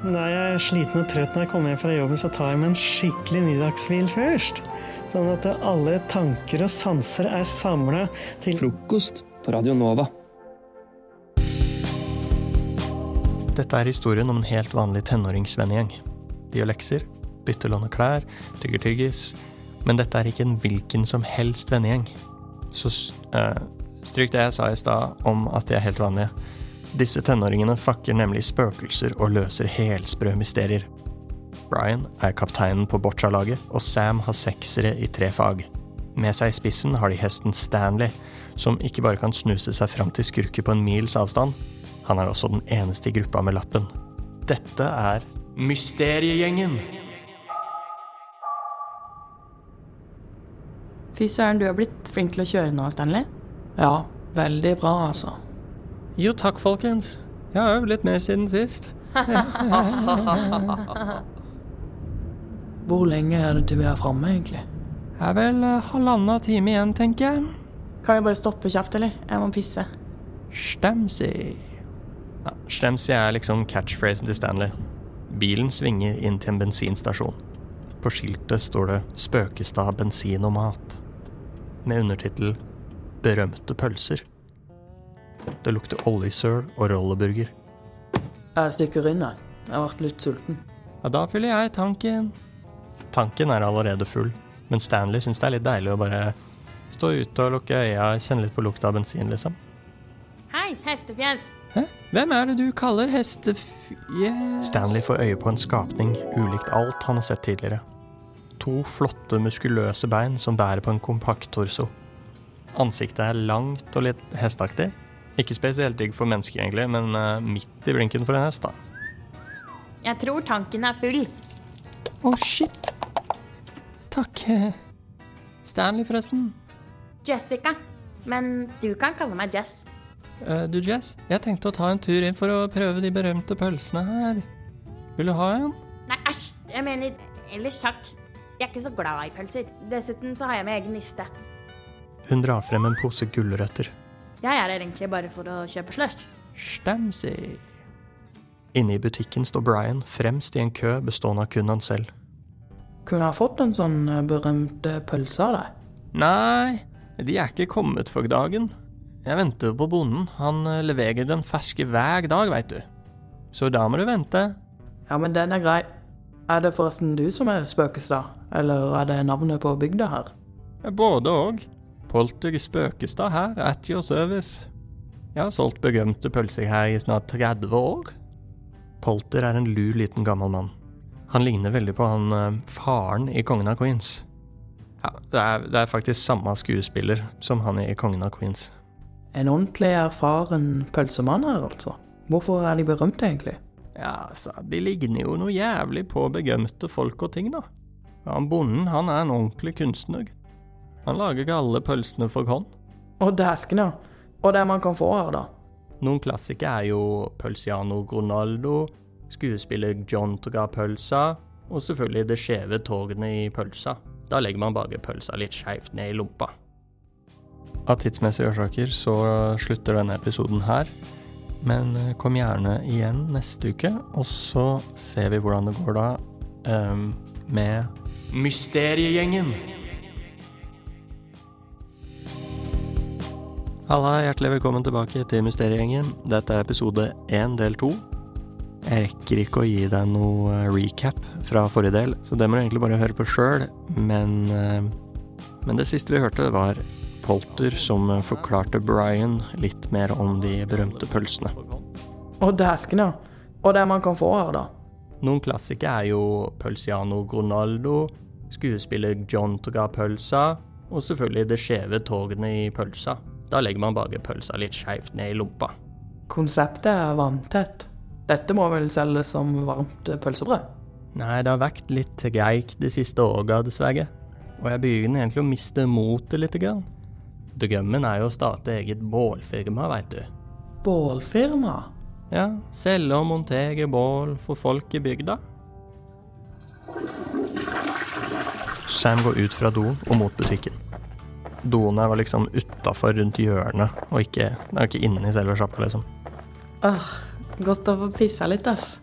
Da jeg er sliten og trøtt når jeg kommer hjem fra jobben, så tar jeg meg en skikkelig middagshvil først. Sånn at alle tanker og sanser er samla til Frokost på Radio Nova. Dette er historien om en helt vanlig tenåringsvennegjeng. De gjør lekser, bytter lån og klær, tygger tyggis. Men dette er ikke en hvilken som helst vennegjeng. Så uh, stryk det jeg sa i stad om at de er helt vanlige. Disse tenåringene fakker nemlig spøkelser og løser helsprø mysterier. Brian er kapteinen på boccia-laget, og Sam har seksere i tre fag. Med seg i spissen har de hesten Stanley, som ikke bare kan snuse seg fram til skurker på en mils avstand, han er også den eneste i gruppa med lappen. Dette er Mysteriegjengen! Fy søren, du har blitt flink til å kjøre nå, Stanley. Ja, veldig bra, altså. Jo takk, folkens. Jeg har øvd litt mer siden sist. Hvor lenge er det til vi er framme, egentlig? Det er vel halvannen time igjen, tenker jeg. Kan vi bare stoppe kjapt, eller? Jeg må pisse. Stemsi. Ja, Stemsi er liksom catchphrasen til Stanley. Bilen svinger inn til en bensinstasjon. På skiltet står det 'Spøkestad bensin og mat', med undertittel 'Berømte pølser'. Det lukter oljesøl og rolleburger. Jeg stikker inn, jeg. Jeg har vært litt sulten. Ja, da fyller jeg tanken. Tanken er allerede full, men Stanley syns det er litt deilig å bare stå ute og lukke øya, kjenne litt på lukta av bensin, liksom. Hei, hestefjes. Hæ? Hvem er det du kaller hestefjes Stanley får øye på en skapning ulikt alt han har sett tidligere. To flotte, muskuløse bein som bærer på en kompakt torso. Ansiktet er langt og litt hestaktig, ikke spesielt digg for mennesker, egentlig, men uh, midt i blinken for en hest, da. Jeg tror tanken er full. Å, oh, shit. Takk. Stanley, forresten. Jessica. Men du kan kalle meg Jess. Uh, du, Jess, jeg tenkte å ta en tur inn for å prøve de berømte pølsene her. Vil du ha en? Nei, æsj. Jeg mener ellers takk. Jeg er ikke så glad i pølser. Dessuten så har jeg med egen niste. Hun drar frem en pose gulrøtter. Jeg er her egentlig bare for å kjøpe slush. Stemsi. Inne i butikken står Brian fremst i en kø bestående av kun han selv. Kunne ha fått en sånn eh, berømt eh, pølse av deg? Nei, de er ikke kommet for dagen. Jeg venter på bonden. Han eh, leverer den ferske hver dag, veit du. Så da må du vente. Ja, men den er grei. Er det forresten du som er Spøkestad, eller er det navnet på bygda her? Både òg. Polter Spøkestad her, at your service. Jeg har solgt berømte pølser her i snart 30 år. Polter er en lur liten gammel mann. Han ligner veldig på han uh, faren i Kongen av Queens. Ja, det er, det er, faktisk samme skuespiller som han i Kongen av Queens. En ordentlig erfaren pølsemann her, altså. Hvorfor er de berømte, egentlig? Ja, altså, de ligner jo noe jævlig på berømte folk og ting, da. Ja, Bonden, han er en ordentlig kunstner. Han lager ikke alle pølsene for hånd. Og dæskene. Og det man kan få her, da? Noen klassikere er jo Pølsiano Ronaldo, skuespiller John Toga Pølsa, og selvfølgelig det skjeve tårnet i pølsa. Da legger man bare pølsa litt skeivt ned i lompa. Av tidsmessige årsaker så slutter denne episoden her. Men eh, kom gjerne igjen neste uke, og så ser vi hvordan det går da um, med Mysteriegjengen. Halla, hjertelig velkommen tilbake til Mysteriegjengen. Dette er episode én, del to. Jeg rekker ikke å gi deg noe eh, recap fra forrige del, så det må du egentlig bare høre på sjøl. Men, eh, men det siste vi hørte, var Polter som forklarte Brian litt mer om de berømte pølsene. Og dæskene. Og det man kan få her, da? Noen klassikere er jo Pølsiano Ronaldo, skuespiller John Toga Pølsa, og selvfølgelig det skjeve togene i pølsa. Da legger man bare pølsa litt skeivt ned i lompa. Konseptet er vanntett. Dette må vel selges som varmt pølsebrød? Nei, det har vært litt treigt de siste åra, dessverre. Og jeg begynner egentlig å miste motet litt. Grann. Drømmen er jo å starte eget bålfirma, veit du. Bålfirma? Ja, selge og montere bål for folk i bygda. Sam går ut fra doen og mot butikken doene var liksom utafor, rundt hjørnet, og ikke, det ikke inne i selve sjappa, liksom. Åh, godt å få pissa litt, ass.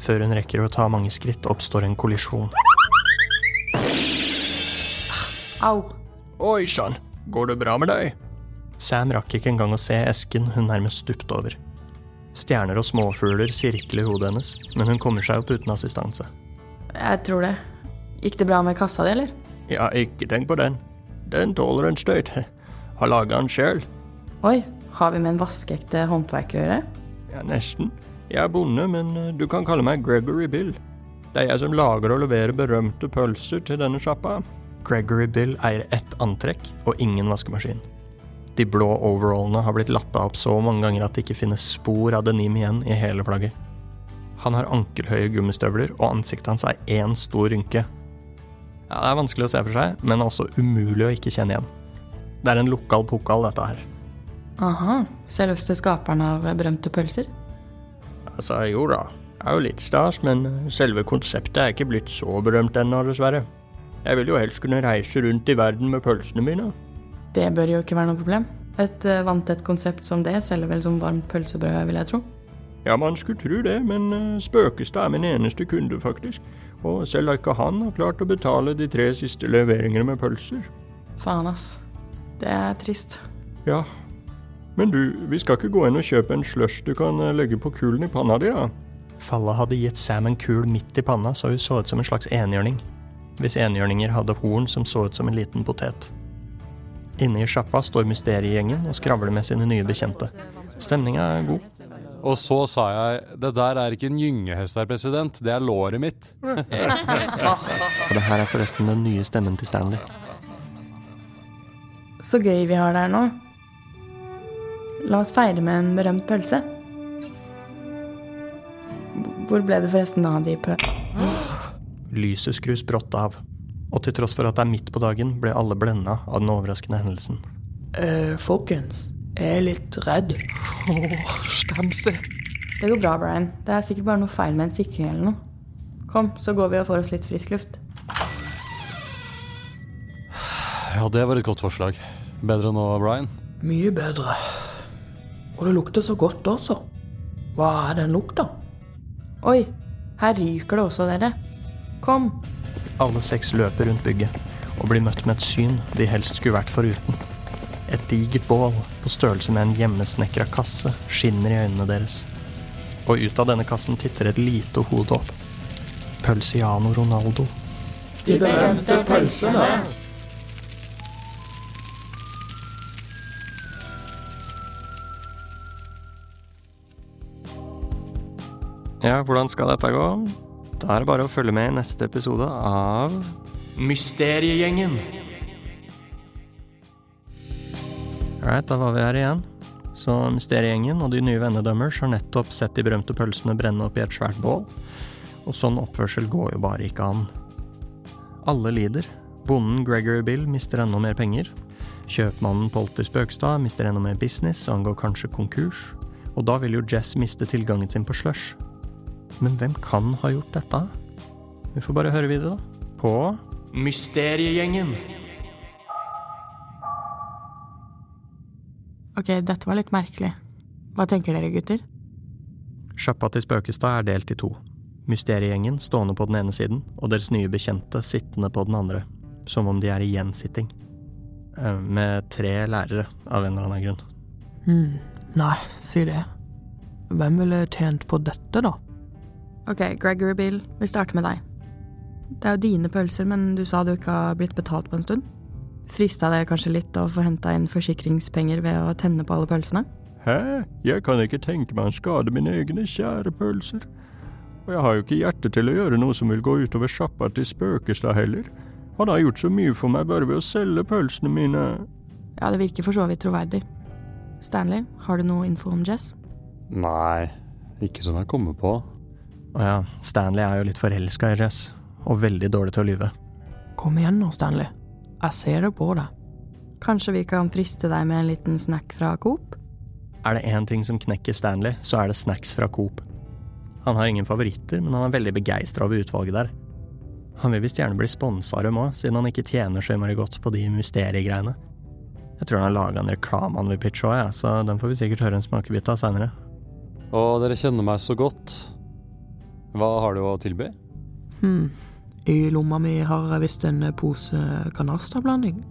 Før hun rekker å ta mange skritt, oppstår en kollisjon. Au. Oi sann, går det bra med deg? Sam rakk ikke engang å se esken hun nærmest stupte over. Stjerner og småfugler sirkler hodet hennes, men hun kommer seg opp uten assistanse. Jeg tror det. Gikk det bra med kassa di, eller? Ja, ikke tenk på den. Den tåler en støyt. Har laga den sjøl. Oi, har vi med en vaskeekte håndverker å gjøre? Ja, nesten. Jeg er bonde, men eh, du kan kalle meg Gregory Bill. Det er jeg som lager og leverer berømte pølser til denne sjappa. Gregory Bill eier ett antrekk og ingen vaskemaskin. De blå overallene har blitt lappa opp så mange ganger at det ikke finnes spor av denim igjen i hele plagget. Han har ankelhøye gummistøvler, og ansiktet hans er én stor rynke. Ja, Det er vanskelig å se for seg, men også umulig å ikke kjenne igjen. Det er en lokal pokal, dette her. Aha. Selveste skaperen av berømte pølser? Altså, jo da, det er jo litt stas, men selve konseptet er ikke blitt så berømt ennå, dessverre. Jeg vil jo helst kunne reise rundt i verden med pølsene mine. Det bør jo ikke være noe problem. Et uh, vanntett konsept som det selger vel som varmt pølsebrød, vil jeg tro. Ja, man skulle tro det, men uh, Spøkestad er min eneste kunde, faktisk. Og selv har ikke han har klart å betale de tre siste leveringene med pølser. Faen, ass. Det er trist. Ja. Men du, vi skal ikke gå inn og kjøpe en slush du kan uh, legge på kulen i panna di, da? Falla hadde gitt Sam en kul midt i panna, så hun så ut som en slags enhjørning. Hvis enhjørninger hadde horn som så ut som en liten potet. Inne i sjappa står mysteriegjengen og skravler med sine nye bekjente. Stemninga er god. Og så sa jeg det der er ikke en gyngehest her, president, det er låret mitt. Og det her er forresten den nye stemmen til Stanley. Så gøy vi har det her nå. La oss feire med en berømt pølse. Hvor ble det forresten av de pø... Lyset skrus brått av, og til tross for at det er midt på dagen, ble alle blenda av den overraskende hendelsen. Eh, folkens. Jeg er litt redd. Åh, stamse. Det går bra, Brian. Det er sikkert bare noe feil med en sikring eller noe. Kom, så går vi og får oss litt frisk luft. Ja, det var et godt forslag. Bedre nå, Brian? Mye bedre. Og det lukter så godt også. Hva er den lukta? Oi, her ryker det også, dere. Kom. Alle seks løper rundt bygget og blir møtt med et syn de helst skulle vært foruten. Et digert bål på størrelse med en hjemmesnekra kasse skinner i øynene deres. Og ut av denne kassen titter et lite hode opp. Pølsiano Ronaldo. De berømte pølsene. Ja, hvordan skal dette gå? Da er det bare å følge med i neste episode av Mysteriegjengen. Alright, da var vi her igjen. Så Mysteriegjengen og de nye vennedømmers har nettopp sett de berømte pølsene brenne opp i et svært bål. Og sånn oppførsel går jo bare ikke an. Alle lider. Bonden Gregory Bill mister enda mer penger. Kjøpmannen Polter Spøkstad mister enda mer business, og han går kanskje konkurs. Og da vil jo Jess miste tilgangen sin på slush. Men hvem kan ha gjort dette? Vi får bare høre videre, da. På Mysteriegjengen. Ok, dette var litt merkelig. Hva tenker dere, gutter? Sjappa til Spøkestad er delt i to. Mysteriegjengen stående på den ene siden, og deres nye bekjente sittende på den andre. Som om de er i gjensitting. Eh, Med tre lærere, av en eller annen grunn. Hmm, nei, si det. Hvem ville tjent på dette, da? Ok, Gregory Bill, vi starter med deg. Det er jo dine pølser, men du sa du ikke har blitt betalt på en stund. Frista det kanskje litt å få henta inn forsikringspenger ved å tenne på alle pølsene? Hæ? Jeg kan ikke tenke meg å skade mine egne kjære pølser. Og jeg har jo ikke hjerte til å gjøre noe som vil gå utover sjappa til Spøkestad heller. Han har gjort så mye for meg bare ved å selge pølsene mine. Ja, det virker for så vidt troverdig. Stanley, har du noe info om Jess? Nei, ikke som jeg kommer på. Å ja, Stanley er jo litt forelska i Jess, og veldig dårlig til å lyve. Kom igjen nå, Stanley. Jeg ser det på deg. Kanskje vi kan friste deg med en liten snack fra Coop? Er det én ting som knekker Stanley, så er det snacks fra Coop. Han har ingen favoritter, men han er veldig begeistra over utvalget der. Han vil visst gjerne bli sponsa av dem òg, siden han ikke tjener så innmari godt på de mysteriegreiene. Jeg tror han har laga en reklame han vil pitche òg, ja, så den får vi sikkert høre en smakebit av seinere. Å, dere kjenner meg så godt. Hva har du å tilby? Hm. I lomma mi har jeg visst en pose canasta-blanding.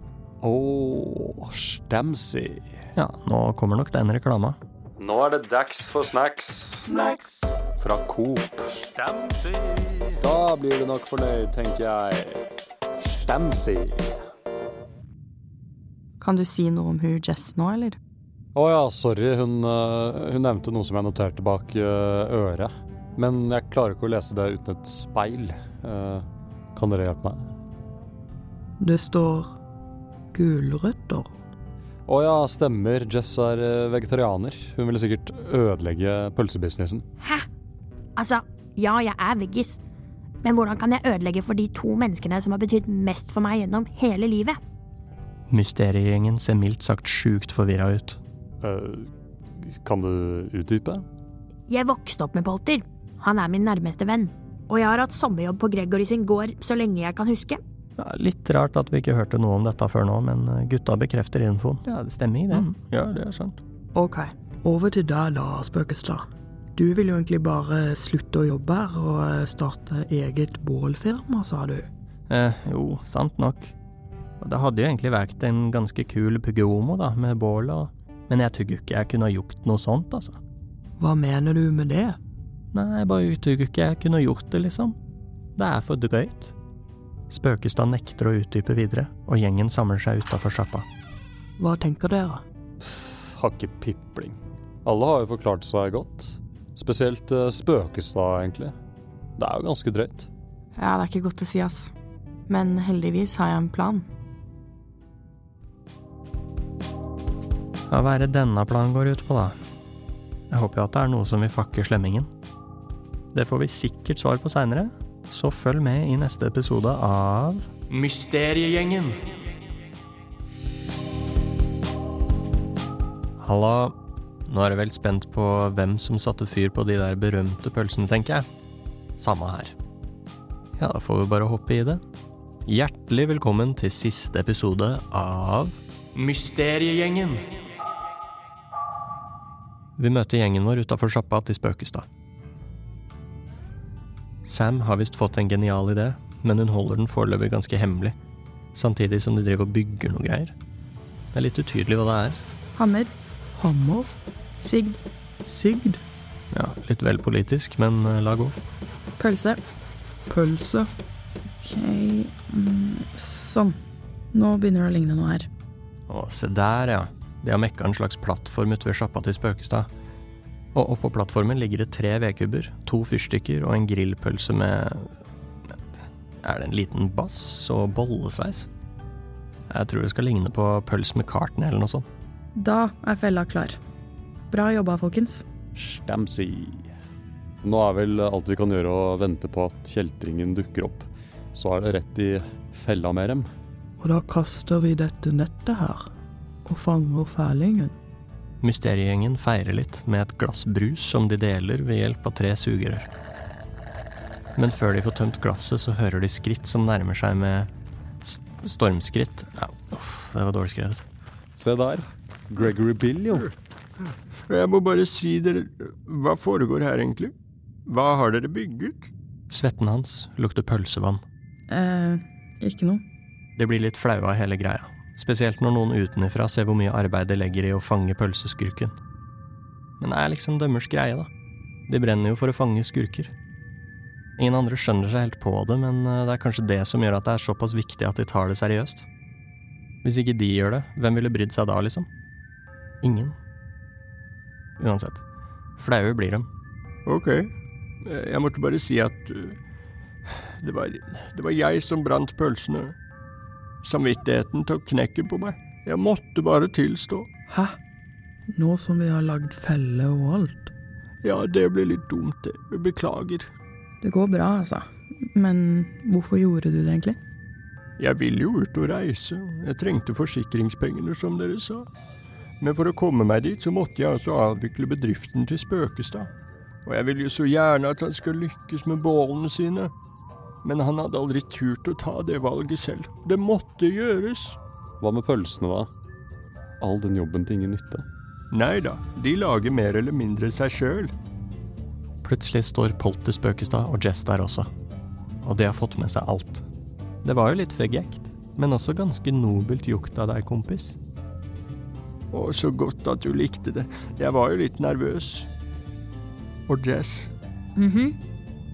Å, Stemsi Ja, nå kommer nok den reklama. Nå er det dags for snacks. Snacks fra Coop. Stemsi. Da blir du nok fornøyd, tenker jeg. Stemsi. Kan du si noe om hun Jess nå, eller? Å ja, sorry. Hun, øh, hun nevnte noe som jeg noterte bak øh, øret. Men jeg klarer ikke å lese det uten et speil. Eh, kan dere hjelpe meg? Det står gulrøtter. Å ja, stemmer. Jess er øh, vegetarianer. Hun ville sikkert ødelegge pølsebusinessen. Hæ? Altså, ja, jeg er veggis. Men hvordan kan jeg ødelegge for de to menneskene som har betydd mest for meg gjennom hele livet? Mysteriegjengen ser mildt sagt sjukt forvirra ut. Uh, kan du utdype? Jeg vokste opp med Polter. Han er min nærmeste venn. Og jeg har hatt sommerjobb på Gregory sin gård så lenge jeg kan huske. Ja, litt rart at vi ikke hørte noe om dette før nå, men eh, gutta bekrefter infoen. Ja, det stemmer, det. Mm. Ja, det er sant. Ok, over til deg da, Spøkestad. Du vil jo egentlig bare slutte å jobbe her og eh, starte eget bålfirma, sa du. Eh, jo, sant nok. Og det hadde jo egentlig vært en ganske kul puggeomo, da, med bål og Men jeg tror ikke jeg kunne ha gjort noe sånt, altså. Hva mener du med det? Nei, jeg bare tror ikke jeg kunne gjort det, liksom. Det er for drøyt. Spøkestad nekter å utdype videre, og gjengen samler seg utafor sjappa. Hva tenker dere? Har ikke pipling. Alle har jo forklart seg godt. Spesielt uh, Spøkestad, egentlig. Det er jo ganske drøyt. Ja, det er ikke godt å si, ass. Men heldigvis har jeg en plan. Ja, hva er det denne planen går ut på, da? Jeg håper jo at det er noe som vil fakke slemmingen. Det får vi sikkert svar på seinere, så følg med i neste episode av Mysteriegjengen! Halla. Nå er jeg vel spent på hvem som satte fyr på de der berømte pølsene, tenker jeg. Samme her. Ja, da får vi bare hoppe i det. Hjertelig velkommen til siste episode av Mysteriegjengen! Vi møter gjengen vår utafor sjappa til Spøkestad. Sam har visst fått en genial idé, men hun holder den foreløpig ganske hemmelig, samtidig som de driver og bygger noe greier. Det er litt utydelig hva det er. Hammer. Hammer? Sigd. Sigd? Ja, litt vel politisk, men eh, la gå. Pølse. Pølse? Ok mm, Sånn. Nå begynner det å ligne noe her. Å, se der, ja. De har mekka en slags plattform ute ved sjappa til Spøkestad. Og oppå plattformen ligger det tre vedkubber, to fyrstikker og en grillpølse med Er det en liten bass og bollesveis? Jeg tror det skal ligne på pøls med karten eller noe sånt. Da er fella klar. Bra jobba, folkens. Stamsi. Nå er vel alt vi kan gjøre å vente på at kjeltringen dukker opp. Så er det rett i fella med dem. Og da kaster vi dette nettet her, og fanger fælingen. Mysteriegjengen feirer litt med et glass brus som de deler ved hjelp av tre sugerør. Men før de får tømt glasset, så hører de skritt som nærmer seg med st stormskritt. Ja, uff, det var dårlig skrevet. Se der. Gregory Bill, jo. Jeg må bare si dere, hva foregår her egentlig? Hva har dere bygget? Svetten hans lukter pølsevann. eh, ikke noe. De blir litt flaue av hele greia. Spesielt når noen utenfra ser hvor mye arbeid de legger i å fange pølseskurken. Men det er liksom dømmers greie, da. De brenner jo for å fange skurker. Ingen andre skjønner seg helt på det, men eh, det er kanskje det som gjør at det er såpass viktig at de tar det seriøst. Hvis ikke de gjør det, hvem ville brydd seg da, liksom? Ingen. Uansett. Flaue blir de. Ok, jeg måtte bare si at uh, det, var, det var jeg som brant pølsene. Samvittigheten tok knekken på meg. Jeg måtte bare tilstå. Hæ? Nå som vi har lagd felle og alt? Ja, det ble litt dumt, det. Beklager. Det går bra, altså. Men hvorfor gjorde du det egentlig? Jeg ville jo ut og reise. Jeg trengte forsikringspengene, som dere sa. Men for å komme meg dit, så måtte jeg altså avvikle bedriften til Spøkestad. Og jeg ville jo så gjerne at han skulle lykkes med bålene sine. Men han hadde aldri turt å ta det valget selv. Det måtte gjøres. Hva med pølsene, da? All den jobben til ingen nytte. Nei da, de lager mer eller mindre seg sjøl. Plutselig står Polter Spøkestad og Jess der også. Og de har fått med seg alt. Det var jo litt fegekt, men også ganske nobelt jukt av deg, kompis. Å, så godt at du likte det. Jeg var jo litt nervøs. Og Jess, Mhm.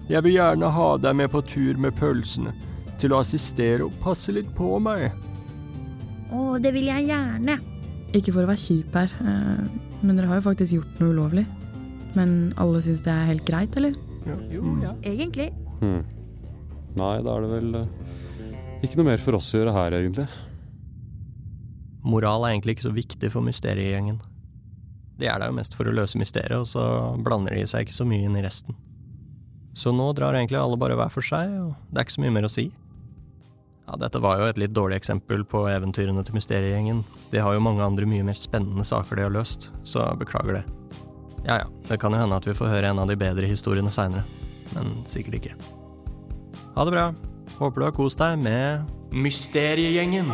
Jeg vil gjerne ha deg med på tur med pølsene. Til å assistere og passe litt på meg. Å, det vil jeg gjerne. Ikke for å være kjip her, eh, men dere har jo faktisk gjort noe ulovlig. Men alle syns det er helt greit, eller? Jo, ja. Egentlig. Hmm. Nei, da er det vel eh, ikke noe mer for oss å gjøre her, egentlig. Moral er egentlig ikke så viktig for mysteriegjengen. De er der jo mest for å løse mysteriet, og så blander de seg ikke så mye inn i resten. Så nå drar egentlig alle bare hver for seg, og det er ikke så mye mer å si. Ja, dette var jo et litt dårlig eksempel på eventyrene til mysteriegjengen. De har jo mange andre mye mer spennende saker de har løst, så beklager det. Ja ja, det kan jo hende at vi får høre en av de bedre historiene seinere, men sikkert ikke. Ha det bra. Håper du har kost deg med Mysteriegjengen.